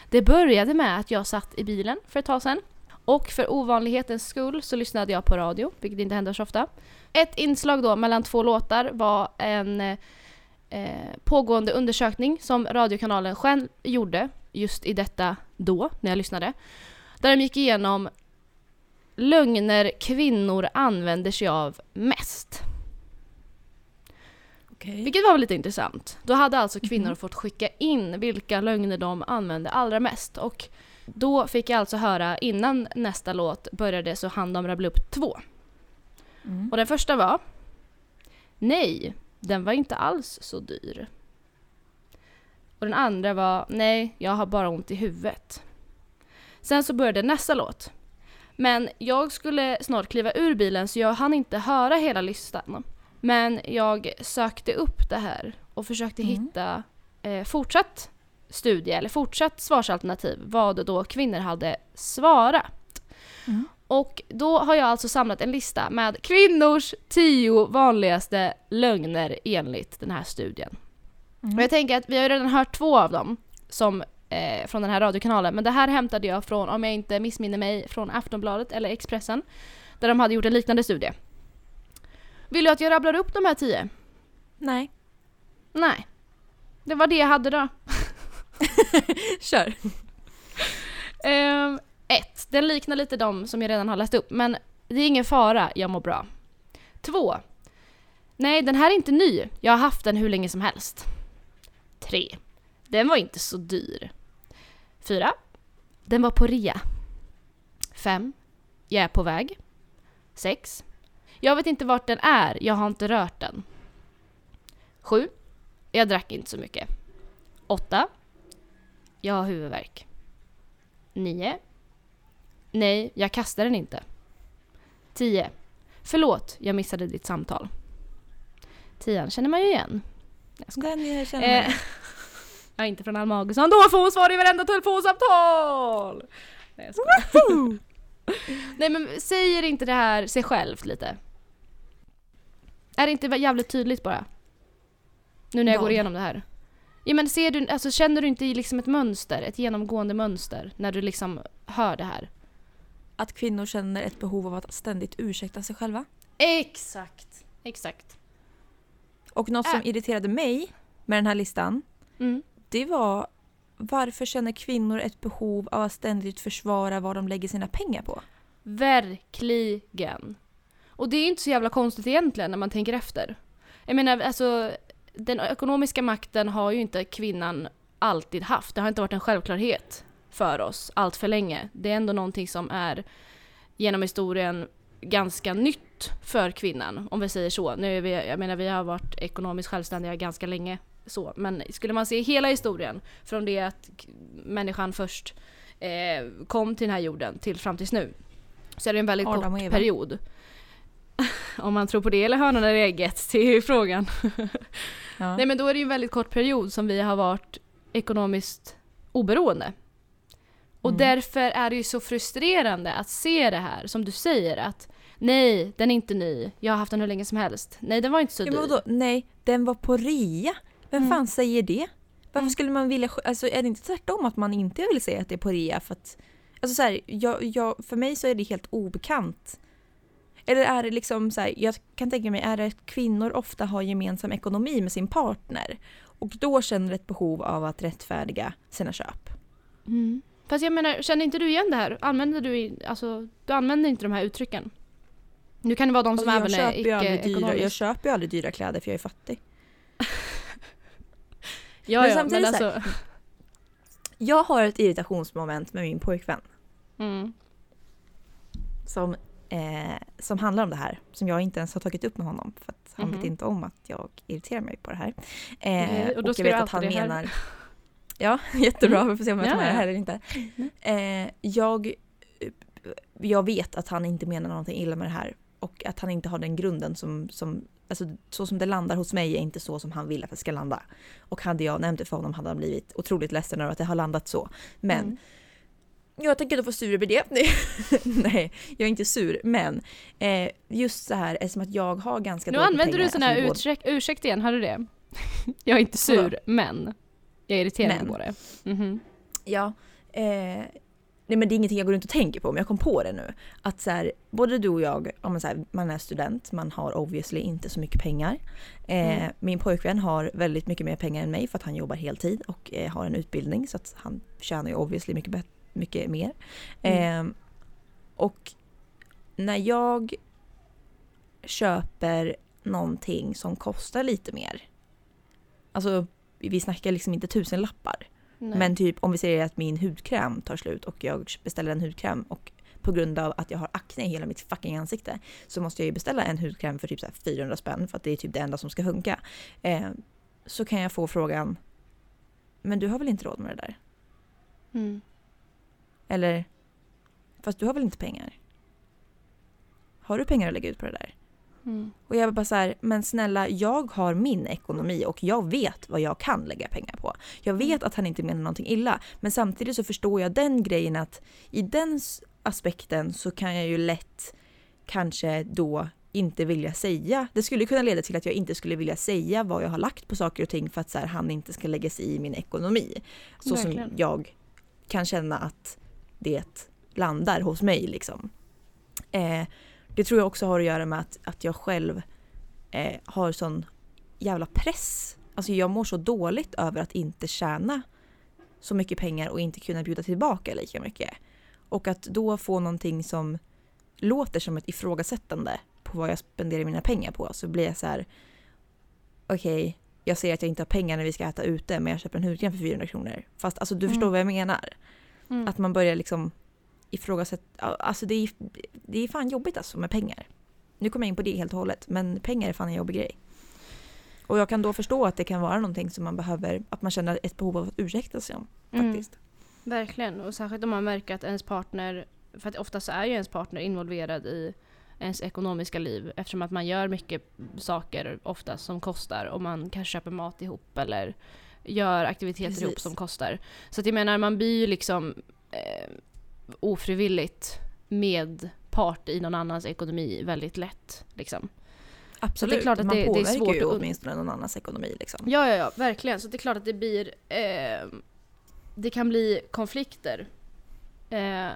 Det började med att jag satt i bilen för ett tag sedan. Och för ovanlighetens skull så lyssnade jag på radio, vilket inte händer så ofta. Ett inslag då mellan två låtar var en eh, pågående undersökning som radiokanalen själv gjorde just i detta då, när jag lyssnade. Där de gick igenom lögner kvinnor använder sig av mest. Okej. Vilket var lite intressant. Då hade alltså kvinnor Mhm. fått skicka in vilka lögner de använde allra mest. Och då fick jag alltså höra innan nästa låt började så hann de rabbla upp två. Mm. Och den första var Nej, den var inte alls så dyr. Och den andra var Nej, jag har bara ont i huvudet. Sen så började nästa låt. Men jag skulle snart kliva ur bilen så jag hann inte höra hela listan. Men jag sökte upp det här och försökte Mm. hitta eh, fortsatt studie eller fortsatt svarsalternativ vad då kvinnor hade svarat. Mm. Och då har jag alltså samlat en lista med kvinnors tio vanligaste lögner enligt den här studien. Mm. Och jag tänker att vi har redan hört två av dem som, eh, från den här radiokanalen, men det här hämtade jag från, om jag inte missminner mig, från Aftonbladet eller Expressen, där de hade gjort en liknande studie. Vill du att jag rabblar upp de här tio? Nej. Nej. Det var det jag hade då. Kör. Ehm, ett, den liknar lite de som jag redan har läst upp, men det är ingen fara, jag mår bra. Två, nej den här är inte ny, jag har haft den hur länge som helst. Tre, den var inte så dyr. Fyra, den var på rea. Fem, jag är på väg. Sex, jag vet inte vart den är, jag har inte rört den. Sju, jag drack inte så mycket. Åtta, jag har huvudvärk. 9. Nej, jag kastar den inte. 10. Förlåt, jag missade ditt samtal. 10 känner man ju igen. Jag skojar. Den jag känner Eh, är inte från Alma Augustsson, då får hon svar i varenda telefonsamtal! Nej, jag skojar. Nej men säger inte det här sig självt lite? Är det inte jävligt tydligt bara? Nu när jag Vad? går igenom det här. Ja men ser du, alltså känner du inte liksom ett mönster, ett genomgående mönster när du liksom hör det här? Att kvinnor känner ett behov av att ständigt ursäkta sig själva. Exakt! Exakt. Och något som Äh. irriterade mig med den här listan, Mm. det var varför känner kvinnor ett behov av att ständigt försvara vad de lägger sina pengar på? Verkligen. Och det är inte så jävla konstigt egentligen när man tänker efter. Jag menar alltså, den ekonomiska makten har ju inte kvinnan alltid haft. Det har inte varit en självklarhet för oss allt för länge. Det är ändå någonting som är genom historien ganska nytt för kvinnan, om vi säger så. Nu är vi, jag menar vi har varit ekonomiskt självständiga ganska länge så, men skulle man se hela historien från det att människan först eh, kom till den här jorden till fram tills nu så är det en väldigt Adam kort period. om man tror på det eller hönan eller ägget till frågan. Ja. Nej men då är det ju en väldigt kort period som vi har varit ekonomiskt oberoende. Och Mm. därför är det ju så frustrerande att se det här som du säger att nej, den är inte ny, jag har haft den hur länge som helst. Nej, den var inte så Ja, dyr. vadå? Nej, den var på rea. Vem Mm. fan säger det? Varför Mm. skulle man vilja... Alltså är det inte tvärtom att man inte vill säga att det är på rea för att... Alltså så här, jag, jag, för mig så är det helt obekant. Eller är det liksom så här, jag kan tänka mig, är det att kvinnor ofta har gemensam ekonomi med sin partner och då känner ett behov av att rättfärdiga sina köp? Mm. Fast jag menar, känner inte du igen det här? Använder du, alltså, du använder inte de här uttrycken? Nu kan det vara de som Alltså, även är dyra, jag köper ju aldrig dyra kläder för jag är fattig. Ja, Men ja, men samtidigt så här- alltså... Jag har ett irritationsmoment med min pojkvän. Mm. som, eh, som handlar om det här. Som jag inte ens har tagit upp med honom för att han Mhm. vet inte om att jag irriterar mig på det här. Eh, och och jag vet att han menar... Ja, jättebra. Vi får se om jag tar med det här eller inte. Eh, jag, jag vet att han inte menar någonting illa med det här. Och att han inte har den grunden som, som Alltså så som det landar hos mig är inte så som han vill att det ska landa. Och hade jag nämnt det för honom hade han blivit otroligt ledsen över att det har landat så. Men Mm. Jag tänker inte vara sur över det. Nej, jag är inte sur. Men eh, just så här, eftersom att jag har ganska Nu använder du sån här alltså, både- ursäkt, igen, hörde du det? jag är inte sur, Vadå? men jag är irriterad Men. på det. Mhm. Ja. Eh, nej men det är ingenting jag går runt och tänker på, men jag kom på det nu. Att så här, både du och jag, ja, men så här, man är student, man har obviously inte så mycket pengar. Eh, Mm. Min pojkvän har väldigt mycket mer pengar än mig för att han jobbar heltid och eh, har en utbildning så att han tjänar ju obviously mycket, bet- mycket mer. Mm. Eh, och när jag köper någonting som kostar lite mer. Alltså vi snackar liksom inte tusen lappar. Nej. Men typ om vi säger att min hudkräm tar slut och jag beställer en hudkräm och på grund av att jag har akne i hela mitt fucking ansikte så måste jag ju beställa en hudkräm för typ så här 400 spänn för att det är typ det enda som ska funka. Eh, så kan jag få frågan Men du har väl inte råd med det där? Mm. Eller Fast du har väl inte pengar? Har du pengar att lägga ut på det där? Mm. Och jag var bara så här, men snälla jag har min ekonomi och jag vet vad jag kan lägga pengar på. Jag vet att han inte menar någonting illa, men samtidigt så förstår jag den grejen att i den aspekten så kan jag ju lätt kanske då inte vilja säga. Det skulle kunna leda till att jag inte skulle vilja säga vad jag har lagt på saker och ting för att så här, han inte ska lägga sig i min ekonomi. Så Verkligen. som jag kan känna att det landar hos mig liksom. Eh, det tror jag också har att göra med att, att jag själv eh, har sån jävla press. Alltså jag mår så dåligt över att inte tjäna så mycket pengar och inte kunna bjuda tillbaka lika mycket. Och att då få någonting som låter som ett ifrågasättande på vad jag spenderar mina pengar på så blir jag så här. Okej, jag säger att jag inte har pengar när vi ska äta ute men jag köper en hudkräm för 400 kronor. Fast alltså du Mm. förstår vad jag menar. Mm. Att man börjar liksom ifrågasätta. Alltså det är, det är fan jobbigt alltså med pengar. Nu kommer jag in på det helt och hållet. Men pengar är fan en jobbig grej. Och jag kan då förstå att det kan vara någonting som man behöver, att man känner ett behov av att ursäkta sig om. Mm. Faktiskt. Verkligen, och särskilt om man märker att ens partner, för att oftast är ju ens partner involverad i ens ekonomiska liv eftersom att man gör mycket saker oftast som kostar och man kanske köper mat ihop eller gör aktiviteter Precis. ihop som kostar. Så att jag menar, man blir ju liksom eh, ofrivilligt med part i någon annans ekonomi väldigt lätt. Liksom. Absolut, klart att man det- det är påverkar svårt ju åtminstone någon annans ekonomi. Liksom. Ja, ja, ja, verkligen. Så det är klart att det blir... Eh, det kan bli konflikter. Eh,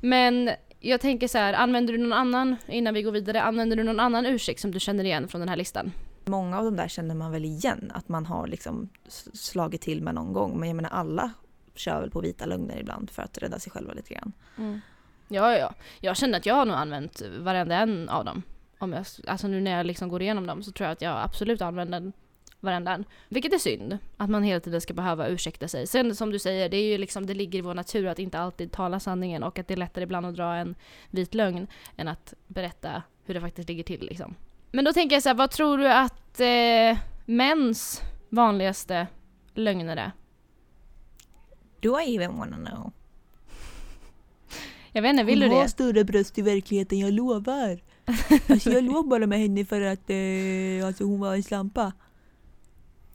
men jag tänker så här, använder du någon annan, innan vi går vidare, använder du någon annan ursäkt som du känner igen från den här listan? Många av de där känner man väl igen att man har liksom slagit till med någon gång. Men jag menar alla kör väl på vita lögner ibland för att rädda sig själva lite grann. Mm. Ja, ja, ja. Jag känner att jag har nog använt varenda en av dem. Om jag, alltså nu när jag liksom går igenom dem så tror jag att jag absolut använder varenda en. Vilket är synd, att man hela tiden ska behöva ursäkta sig. Sen som du säger, det är ju liksom, det ligger i vår natur att inte alltid tala sanningen och att det är lättare ibland att dra en vit lögn än att berätta hur det faktiskt ligger till liksom. Men då tänker jag så här, vad tror du att eh, mäns vanligaste lögner är? Do I even wanna know? Jag vet inte, vill du Hon har det? större bröst i verkligheten, jag lovar. Alltså jag låg bara med henne för att eh, alltså hon var en slampa.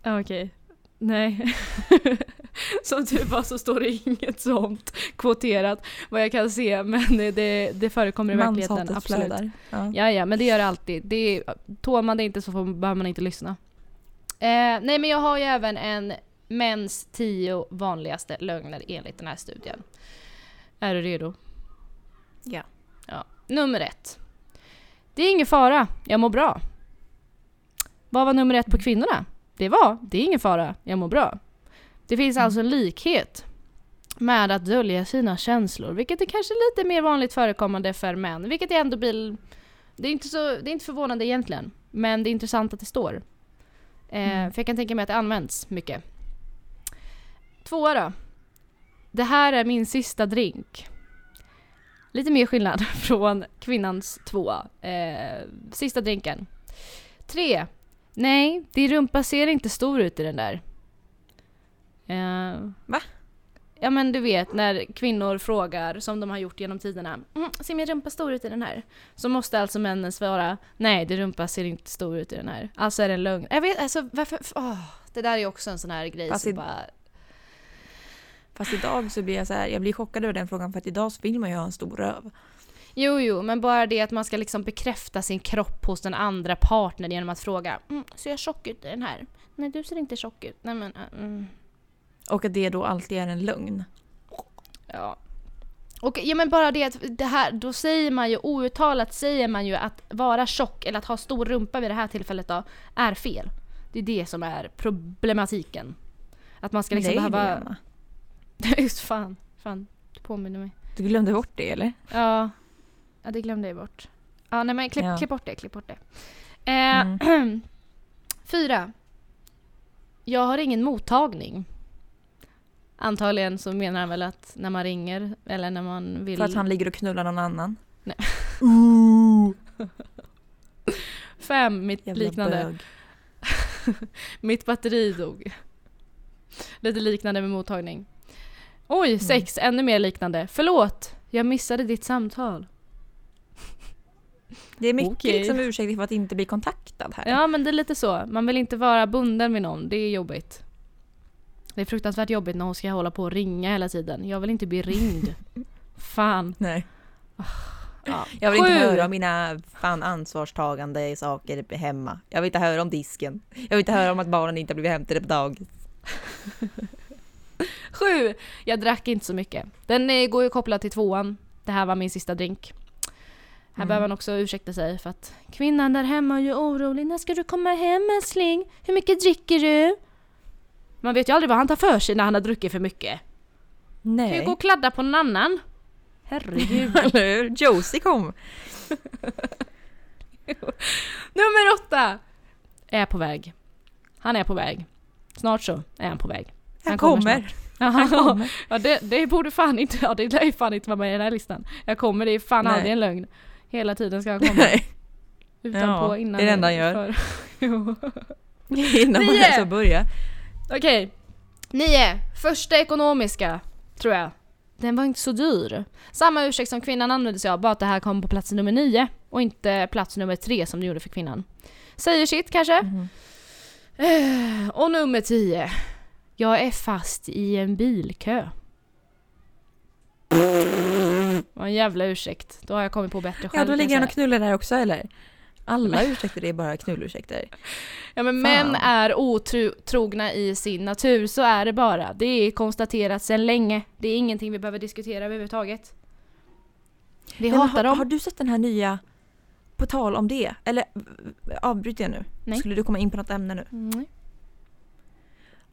Ja, Okej. Nej. Som tur var så står det inget sånt kvoterat vad jag kan se men det, det förekommer i verkligheten. Absolut. flödar. Ja. Ja, ja, men det gör det alltid. Det är, tål man det inte så får, behöver man inte lyssna. Eh, nej, men jag har ju även en mäns tio vanligaste lögner enligt den här studien. Är du redo? Ja. ja. Nummer ett. Det är ingen fara, jag mår bra. Vad var nummer ett på kvinnorna? Det var, det är ingen fara, jag mår bra. Det finns alltså en likhet med att dölja sina känslor, vilket är kanske lite mer vanligt förekommande för män, vilket är ändå blir det är, inte så, det är inte förvånande egentligen, men det är intressant att det står. Eh, Mm. För jag kan tänka mig att det används mycket. Tvåa då. Det här är min sista drink. Lite mer skillnad från kvinnans tvåa. Eh, sista drinken. Tre. Nej, din rumpa ser inte stor ut i den där. Eh, Va? Ja men du vet när kvinnor frågar, som de har gjort genom tiderna, mm, ser min rumpa stor ut i den här? Så måste alltså männen svara, nej din rumpa ser inte stor ut i den här. Alltså är det en lögn. Jag vet, alltså varför, åh, det där är också en sån här grej Fast som i- bara, Fast idag så blir jag så här, jag blir chockad över den frågan för att idag så vill man ju ha en stor röv. jo jo, men bara det att man ska liksom bekräfta sin kropp hos den andra partnern genom att fråga, mm, ser jag tjock ut i den här? Nej du ser inte tjock ut. Nej men, äh, mm. Och att det då alltid är en lögn. Ja. Och ja men bara det att det här, då säger man ju outtalat säger man ju att vara tjock eller att ha stor rumpa vid det här tillfället då är fel. Det är det som är problematiken. Att man ska liksom ju behöva... Emma. Just fan, fan. Du påminner mig. Du glömde bort det eller? Ja. Ja det glömde jag bort. Ja nej men klipp, Ja. klipp bort det, klipp bort det. Eh, Mm. Fyra. Jag har ingen mottagning. Antagligen så menar han väl att när man ringer eller när man vill... För att han ligger och knullar någon annan. Nej. Ooh, Fem, mitt jävla liknande. bög. Mitt batteri dog. Lite liknande med mottagning. Oj, Mm. sex, ännu mer liknande. Förlåt, jag missade ditt samtal. Det är mycket Okej. liksom ursäkter för att inte bli kontaktad här. Ja, men det är lite så. Man vill inte vara bunden vid någon, det är jobbigt. Det är fruktansvärt jobbigt när hon ska hålla på och ringa hela tiden. Jag vill inte bli ringd. Fan. Nej. Ja. Jag vill inte höra om mina fan ansvarstagande saker hemma. Jag vill inte höra om disken. Jag vill inte höra om att barnen inte har blivit hämtade på dagis. Sju! Jag drack inte så mycket. Den eh, går ju kopplad till tvåan. Det här var min sista drink. Här Mm. behöver man också ursäkta sig för att kvinnan där hemma är ju orolig. När ska du komma hem älskling? Hur mycket dricker du? Man vet ju aldrig vad han tar för sig när han har druckit för mycket. Kan ju Nej. gå och kladda på någon annan. Herregud. Eller hur? Josie kom. Nummer åtta! Är på väg. Han är på väg. Snart så är han på väg. Han kommer kommer. snart. Han kommer. Ja det, det borde fan inte, ja det lär ju fan inte vara med i den här listan. Jag kommer, det är fan Nej. aldrig en lögn. Hela tiden ska han komma. Nej. Utan Ja, på innan. det är det enda han gör. För. Innan man ens har börjat. Okej. Nio. Första ekonomiska, tror jag. Den var inte så dyr. Samma ursäkt som kvinnan använde sig av, bara att det här kom på plats nummer nio och inte plats nummer tre som det gjorde för kvinnan. Säger sitt kanske? Eh, Och nummer 10. Jag är fast i en bilkö. Vad en jävla ursäkt. Då har jag kommit på bättre själv. Ja, då ligger han och knullar där också eller? Alla ursäkter är bara knullursäkter. Ja men Fan. män är otrogna i sin natur, så är det bara. Det är konstaterat sedan länge. Det är ingenting vi behöver diskutera överhuvudtaget. Vi Men hatar har, dem. har du sett den här nya, på tal om det, eller avbryter jag nu? Nej. Skulle du komma in på något ämne nu? Mm.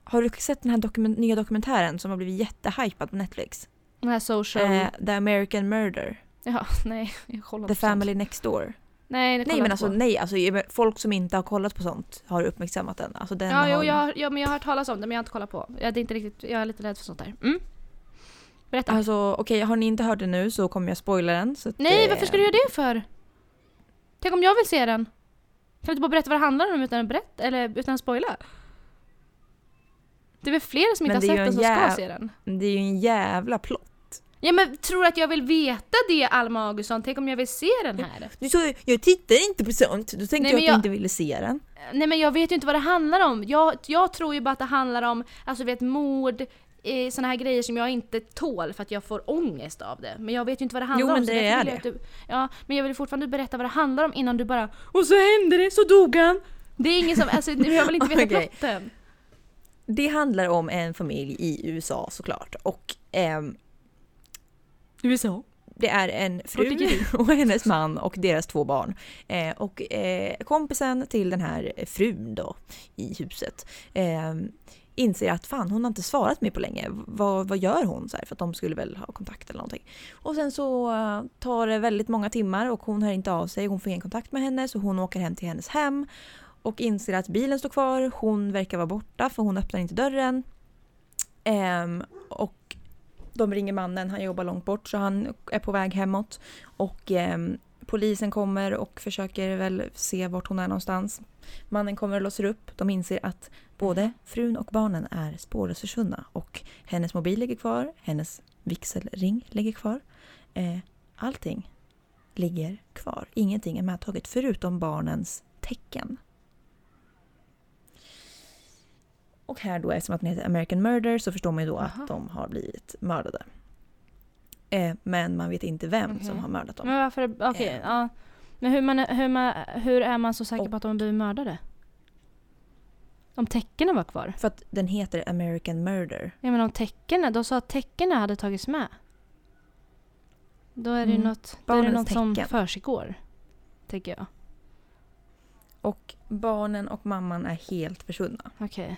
Har du sett den här dokument, nya dokumentären som har blivit jättehypad på Netflix? Den här social... Eh, The American Murder. Ja, nej. Jag kollar The sånt. Family Next Door. Nej, det Nej men alltså, på. nej, alltså folk som inte har kollat på sånt har uppmärksammat den. Alltså, den Ja, jo, jag, har- ja, men jag har hört talas om det men jag har inte kollat på. Jag är, inte riktigt, jag är lite rädd för sånt där. Mm. Berätta. Alltså okej, har ni inte hört det nu så kommer jag spoila den. Nej, eh, varför ska du göra det för? Tänk om jag vill se den? Kan du inte bara berätta vad det handlar om utan att berätta, eller utan att spoila? Det är väl fler som inte Men har det sett den en som ska jäv- se den? Det är ju en jävla plott. Ja men tror att jag vill veta det Alma Augustsson? Tänk om jag vill se den här? Du sa jag tittar inte på sånt, då tänkte nej, jag att jag... du inte ville se den. Eh, nej men jag vet ju inte vad det handlar om. Jag, jag tror ju bara att det handlar om, alltså vet mord, sådana här grejer som jag inte tål för att jag får ångest av det. Men jag vet ju inte vad det handlar om. Jo men det är det. Du, ja, men jag vill fortfarande berätta vad det handlar om innan du bara Och så hände det, så dog han! Det är ingen som, alltså jag vill inte veta okay. plotten. Det handlar om en familj i USA såklart och eh, USA. Det är en fru och hennes man och deras två barn. Eh, och eh, kompisen till den här frun då i huset eh, inser att fan hon har inte svarat mig på länge. Vad, vad gör hon? Så här, för att de skulle väl ha kontakt eller någonting. Och sen så eh, tar det väldigt många timmar och hon hör inte av sig. Hon får ingen kontakt med henne så hon åker hem till hennes hem och inser att bilen står kvar. Hon verkar vara borta för hon öppnar inte dörren. Ehm, och de ringer mannen, han jobbar långt bort så han är på väg hemåt. Och eh, polisen kommer och försöker väl se vart hon är någonstans. Mannen kommer och låser upp. De inser att både frun och barnen är spårlöst försvunna. Och hennes mobil ligger kvar, hennes vigselring ligger kvar. Eh, allting ligger kvar. Ingenting är medtaget förutom barnens tecken. Och här då, eftersom att den heter American Murder, så förstår man ju då Aha. att de har blivit mördade. Eh, men man vet inte vem okay. som har mördat dem. Men varför, eh. okej, okay, eh. ja. Men hur, man, hur, man, hur är man så säker och, på att de har blivit mördade? Om tecknen var kvar? För att den heter American Murder. Ja men om tecknen, de sa att tecknen hade tagits med. Då är det mm. något, då är det något tecken. som försiggår. Tänker jag. Och barnen och mamman är helt försvunna. Okej. Okay.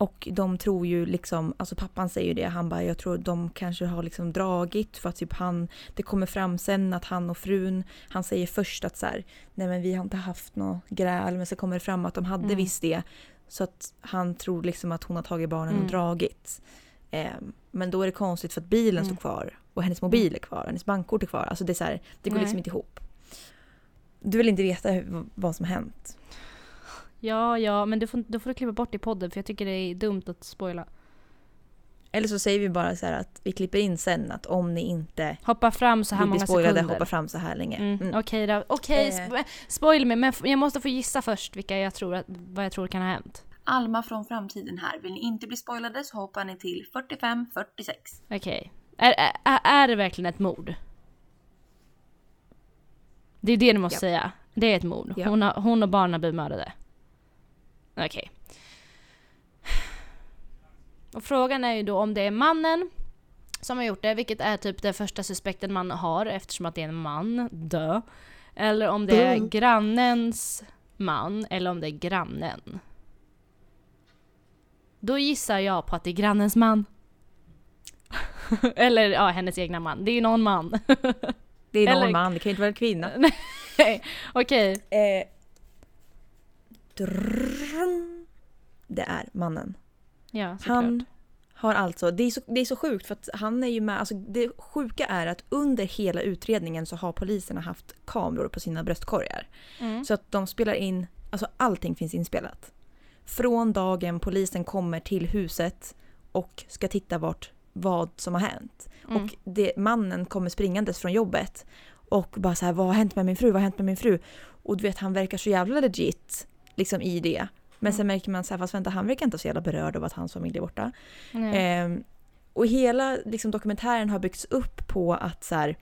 Och de tror ju liksom, alltså pappan säger ju det, han bara jag tror de kanske har liksom dragit för att typ han, det kommer fram sen att han och frun, han säger först att så här, nej men vi har inte haft något gräl men så kommer det fram att de hade mm. visst det. Så att han tror liksom att hon har tagit barnen mm. och dragit. Eh, men då är det konstigt för att bilen mm. står kvar och hennes mobil är kvar, hennes bankkort är kvar. Alltså det är så här, det går liksom nej. liksom inte ihop. Du vill inte veta vad som har hänt. Ja, ja, men du får, då får du klippa bort i podden för jag tycker det är dumt att spoila. Eller så säger vi bara så här att vi klipper in sen att om ni inte hoppa fram så här många spoilade, sekunder. hoppa fram så här länge. Mm. Mm. Okej okay, då. Okej, eh. okay, spo spoil mig men jag måste få gissa först vilka jag tror att, vad jag tror kan ha hänt. Alma från framtiden här. Vill ni inte bli spoilade så hoppar ni till 45-46. Okej. Okay. Är, är, är det verkligen ett mord? Det är det du måste ja. säga. Det är ett mord. Ja. Hon, har, hon och barnen har blivit mördade. Okej. Okay. Och frågan är ju då om det är mannen som har gjort det, vilket är typ den första suspekten man har eftersom att det är en man. Dö. Eller om det är grannens man eller om det är grannen. Då gissar jag på att det är grannens man. eller ja, hennes egna man. Det är ju någon man. det är någon eller... man, det kan ju inte vara en kvinna. Okej. Okay. Eh det är mannen. Ja, såklart. Han har alltså, det är, så, det är så sjukt för att han är ju med, alltså det sjuka är att under hela utredningen så har poliserna haft kameror på sina bröstkorgar. Mm. Så att de spelar in, alltså allting finns inspelat. Från dagen polisen kommer till huset och ska titta vart, vad som har hänt. Mm. Och det, mannen kommer springandes från jobbet och bara så här, vad har hänt med min fru, vad har hänt med min fru? Och du vet han verkar så jävla legit liksom i det. Men Mm. sen märker man så här, fast vänta han verkar inte så jävla berörd av att hans familj är borta. Ehm, och hela liksom, dokumentären har byggts upp på att så här,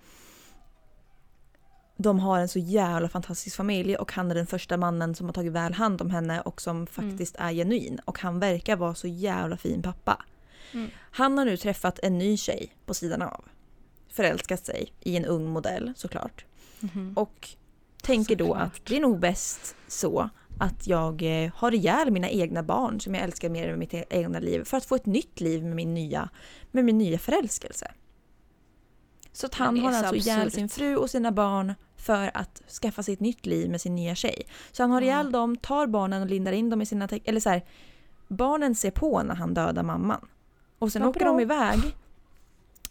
de har en så jävla fantastisk familj och han är den första mannen som har tagit väl hand om henne och som faktiskt är genuin. Och han verkar vara så jävla fin pappa. Mm. Han har nu träffat en ny tjej på sidan av. Förälskat sig i en ung modell såklart. Mhm. Och tänker då Såklart. att det är nog bäst så att jag eh, har ihjäl mina egna barn som jag älskar mer än mitt e- egna liv för att få ett nytt liv med min nya, med min nya förälskelse. Så att han har så alltså ihjäl sin fru och sina barn för att skaffa sig ett nytt liv med sin nya tjej. Så han har ihjäl dem, tar barnen och lindar in dem i sina... Eller så här, barnen ser på när han dödar mamman. Och sen Vad åker bra. de iväg.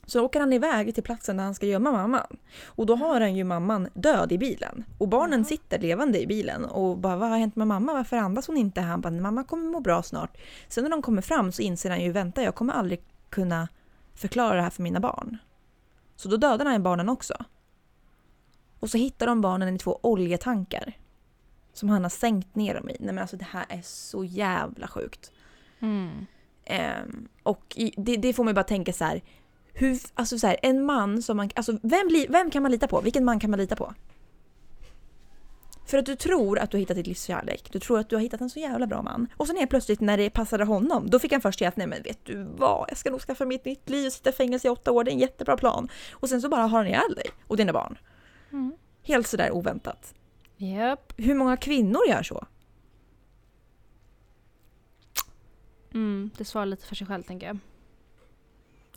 Så åker han iväg till platsen där han ska gömma mamman. Och då har han ju mamman död i bilen. Och barnen sitter levande i bilen och bara vad har hänt med mamma? Varför andas hon inte? Han bara mamma kommer må bra snart. Sen när de kommer fram så inser han ju vänta jag kommer aldrig kunna förklara det här för mina barn. Så då dödar han barnen också. Och så hittar de barnen i två oljetankar. Som han har sänkt ner dem i. Nej men alltså det här är så jävla sjukt. Mm. Ehm, och i- det, det får mig bara tänka så här. Hur, alltså så här, en man som man... Alltså vem, vem kan man lita på? Vilken man kan man lita på? För att du tror att du har hittat ditt livs kärlek. Du tror att du har hittat en så jävla bra man. Och sen helt plötsligt när det passade honom, då fick han först säga att nej men vet du vad, jag ska nog skaffa mig ett nytt liv och sitta i fängelse i åtta år, det är en jättebra plan. Och sen så bara har han ihjäl dig och dina barn. Mm. Helt sådär oväntat. Japp. Hur många kvinnor gör så? Mm, det svarar lite för sig själv tänker jag.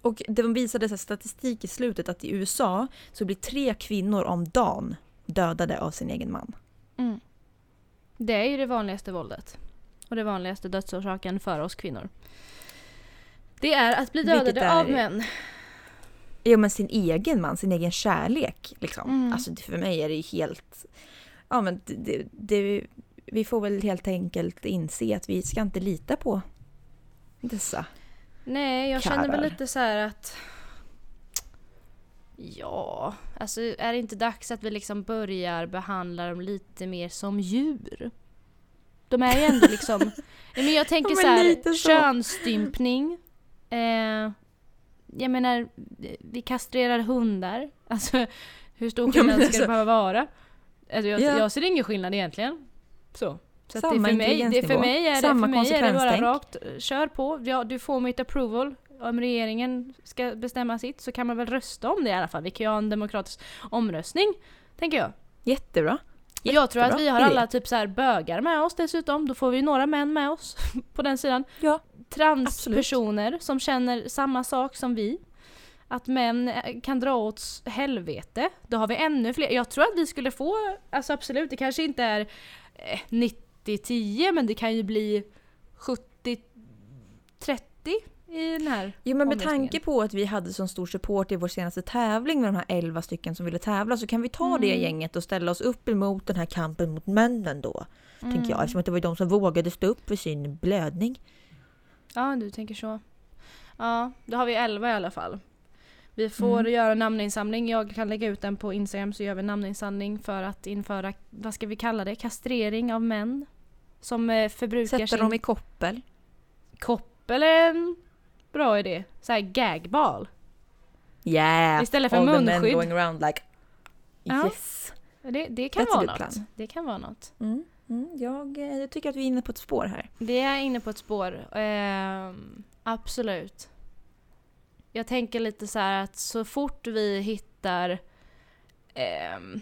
Och det visade sig statistik i slutet att i USA så blir tre kvinnor om dagen dödade av sin egen man. Mm. Det är ju det vanligaste våldet. Och det vanligaste dödsorsaken för oss kvinnor. Det är att bli dödade är- av män. Ja men sin egen man, sin egen kärlek liksom. Mm. Alltså för mig är det ju helt... Ja men det, det, det, vi får väl helt enkelt inse att vi ska inte lita på dessa. Nej, jag känner väl lite så här att... Ja, alltså är det inte dags att vi liksom börjar behandla dem lite mer som djur? De är ju ändå liksom... Nej, men jag tänker Ja, så här, så. könsstympning. Eh, jag menar, vi kastrerar hundar. Alltså, hur stor Ja, skillnad ska alltså- det behöva vara? Alltså, jag, Ja. jag ser ingen skillnad egentligen. Så. Så Samma det är för mig, det är för mig, är det, Samma för mig är det bara rakt, eh, kör på. Ja, du får mitt approval. Om regeringen ska bestämma sitt så kan man väl rösta om det i alla fall. Vi kan ju ha en demokratisk omröstning, tänker jag. Jättebra. Jättebra. Jag tror att vi har alla typ så här bögar med oss dessutom, då får vi några män med oss på den sidan. Ja, Transpersoner som känner samma sak som vi. Att män eh, kan dra åt helvete. Då har vi ännu fler. Jag tror att vi skulle få, alltså absolut, det kanske inte är eh, 90 80-10 men det kan ju bli 70-30 i den här Jo men med tanke på att vi hade så stor support i vår senaste tävling med de här 11 stycken som ville tävla så kan vi ta mm. det gänget och ställa oss upp emot den här kampen mot männen då. Mm. Tänker jag mm. eftersom det var de som vågade stå upp för sin blödning. Ja du tänker så. Ja, då har vi 11 i alla fall. Vi får Mm. göra namninsamling. Jag kan lägga ut den på Instagram så gör vi namninsamling för att införa, vad ska vi kalla det, kastrering av män. Som eh, förbrukar Sätta sin dem i koppel. koppel är en bra idé. Så här gagball. Yeah! Istället för All the men munskydd. going around like Ja. yes. Det, det kan That's vara något. plan. Det kan vara något. Mm. Mm. Jag, eh, jag tycker att vi är inne på ett spår här. Det är inne på ett spår. Ehm, absolut. Jag tänker lite så här att så fort vi hittar ehm,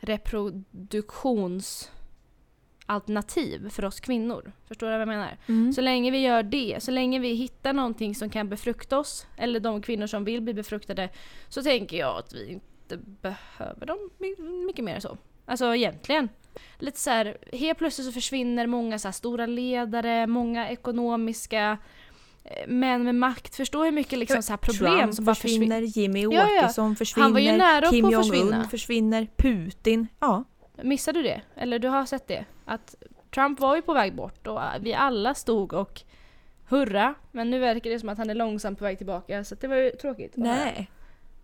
reproduktionsalternativ för oss kvinnor. Förstår du vad jag menar? Mm. Så länge vi gör det, så länge vi hittar någonting som kan befrukta oss, eller de kvinnor som vill bli befruktade, så tänker jag att vi inte behöver dem my- mycket mer så. Alltså egentligen. Lite så här, helt plötsligt så försvinner många så stora ledare, många ekonomiska eh, män med makt. Förstå hur mycket liksom så här problem Trump som bara försvinner, försvinner. Jimmy Ja, ja. Åkesson försvinner, Han var ju nära Kim. Jong-Un försvinner, Putin. Ja. Missade du det? Eller du har sett det? Att Trump var ju på väg bort och vi alla stod och hurra. Men nu verkar det som att han är långsamt på väg tillbaka så det var ju tråkigt. Nej.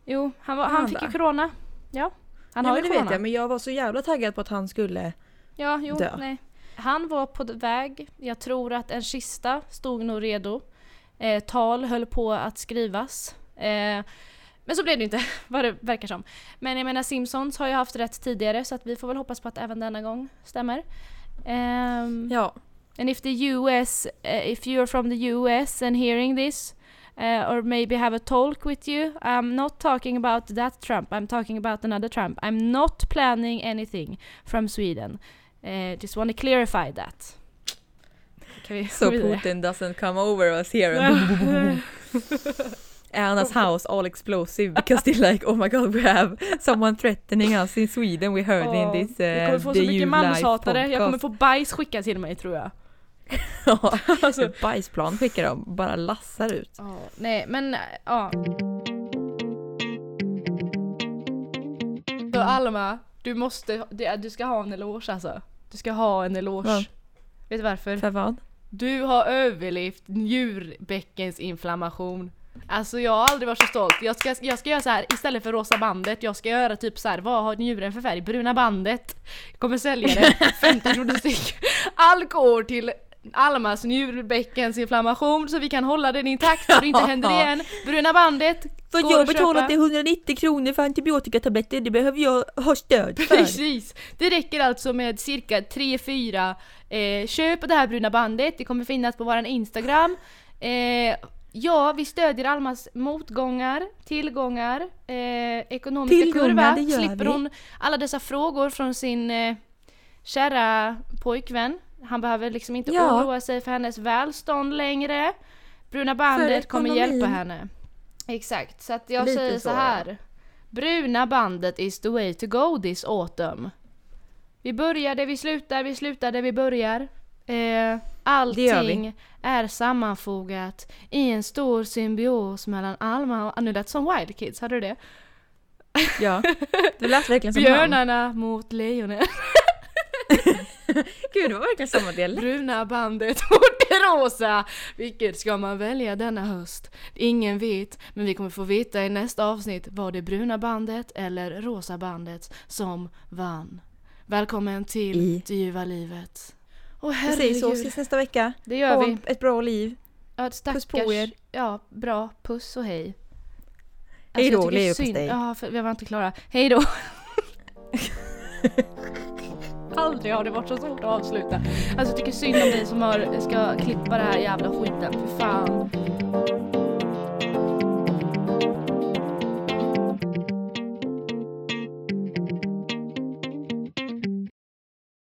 Jo, han, var, han han fick ju corona. Ja. Han ja, har ju corona. vet jag, men jag var så jävla taggad på att han skulle... Ja, jo, dö. nej. Han var på väg. Jag tror att en kista stod nog redo. Eh, tal höll på att skrivas. Eh, men så blev det inte, vad det verkar som. Men jag menar Simpsons har ju haft rätt tidigare så att vi får väl hoppas på att även denna gång stämmer. Ehm, Ja. And if the US, uh, if you're from the US and hearing this, uh, or maybe have a talk with you, I'm not talking about that Trump, I'm talking about another Trump. I'm not planning anything from Sweden. Uh, just want to clarify that. Kan vi So? Putin doesn't come over us here and Anna's house all explosive because they're like oh my god we have someone threatening us in Sweden we heard Ja, in this uh, jag kommer få så mycket manshatare, jag kommer få bajs skickat till mig tror jag. Ja, Alltså, bajsplan skickar de, bara lassar ut. ja, nej men äh, ja. Så Alma, du måste, du ska ha en eloge alltså. Du ska ha en eloge. Vad? Vet du varför? För vad? Du har överlevt njurbäckensinflammation. Alltså jag har aldrig varit så stolt. Jag ska, jag ska göra så här istället för rosa bandet, jag ska göra typ så här, vad har njuren för färg? Bruna bandet. Jag kommer sälja det, 50 kronor styck. Alkohol till Almas njurbäckensinflammation så vi kan hålla den intakt så det inte händer igen. Bruna bandet, För går jag köpa. till 190 kronor för antibiotikatabletter, det behöver jag ha stöd för. Precis! Det räcker alltså med cirka 3-4 eh, köp det här bruna bandet, det kommer finnas på våran Instagram. Eh, ja, vi stödjer Almas motgångar, tillgångar, eh, ekonomiska Tillgångar, kurva. det gör Slipper vi. hon alla dessa frågor från sin eh, kära pojkvän. Han behöver liksom inte Ja. oroa sig för hennes välstånd längre. Bruna bandet kommer hjälpa henne. Exakt, så att jag Lite säger så, så, ja. här. Bruna bandet is the way to go this autumn. Vi börjar där vi slutar, vi slutar där vi börjar. Eh, allting är sammanfogat i en stor symbios mellan Alma och... Ah, nu lät som Wild Kids, hörde du det? Ja, det lät verkligen som han. Björnarna mot lejonen. Gud, det var verkligen samma dialekt. Bruna bandet mot det rosa. Vilket ska man välja denna höst? Ingen vet, men vi kommer få veta i nästa avsnitt var det bruna bandet eller rosa bandet som vann. Välkommen till I- det ljuva livet. Åh Precis, så herregud. ses nästa vecka. Det gör Ha vi. ett bra liv. Ja, stackars. Puss på er. Ja, bra. Puss och hej. Hej jag då, leverpastej. Ja, för vi var inte klara. Hej då. Aldrig har det varit så svårt att avsluta. Alltså jag tycker synd om dig som har, ska klippa det här jävla skiten. För fan.